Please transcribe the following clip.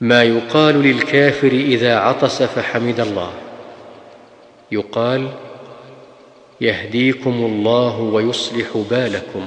ما يقال للكافر إذا عطس فحمد الله. يقال يهديكم الله ويصلح بالكم.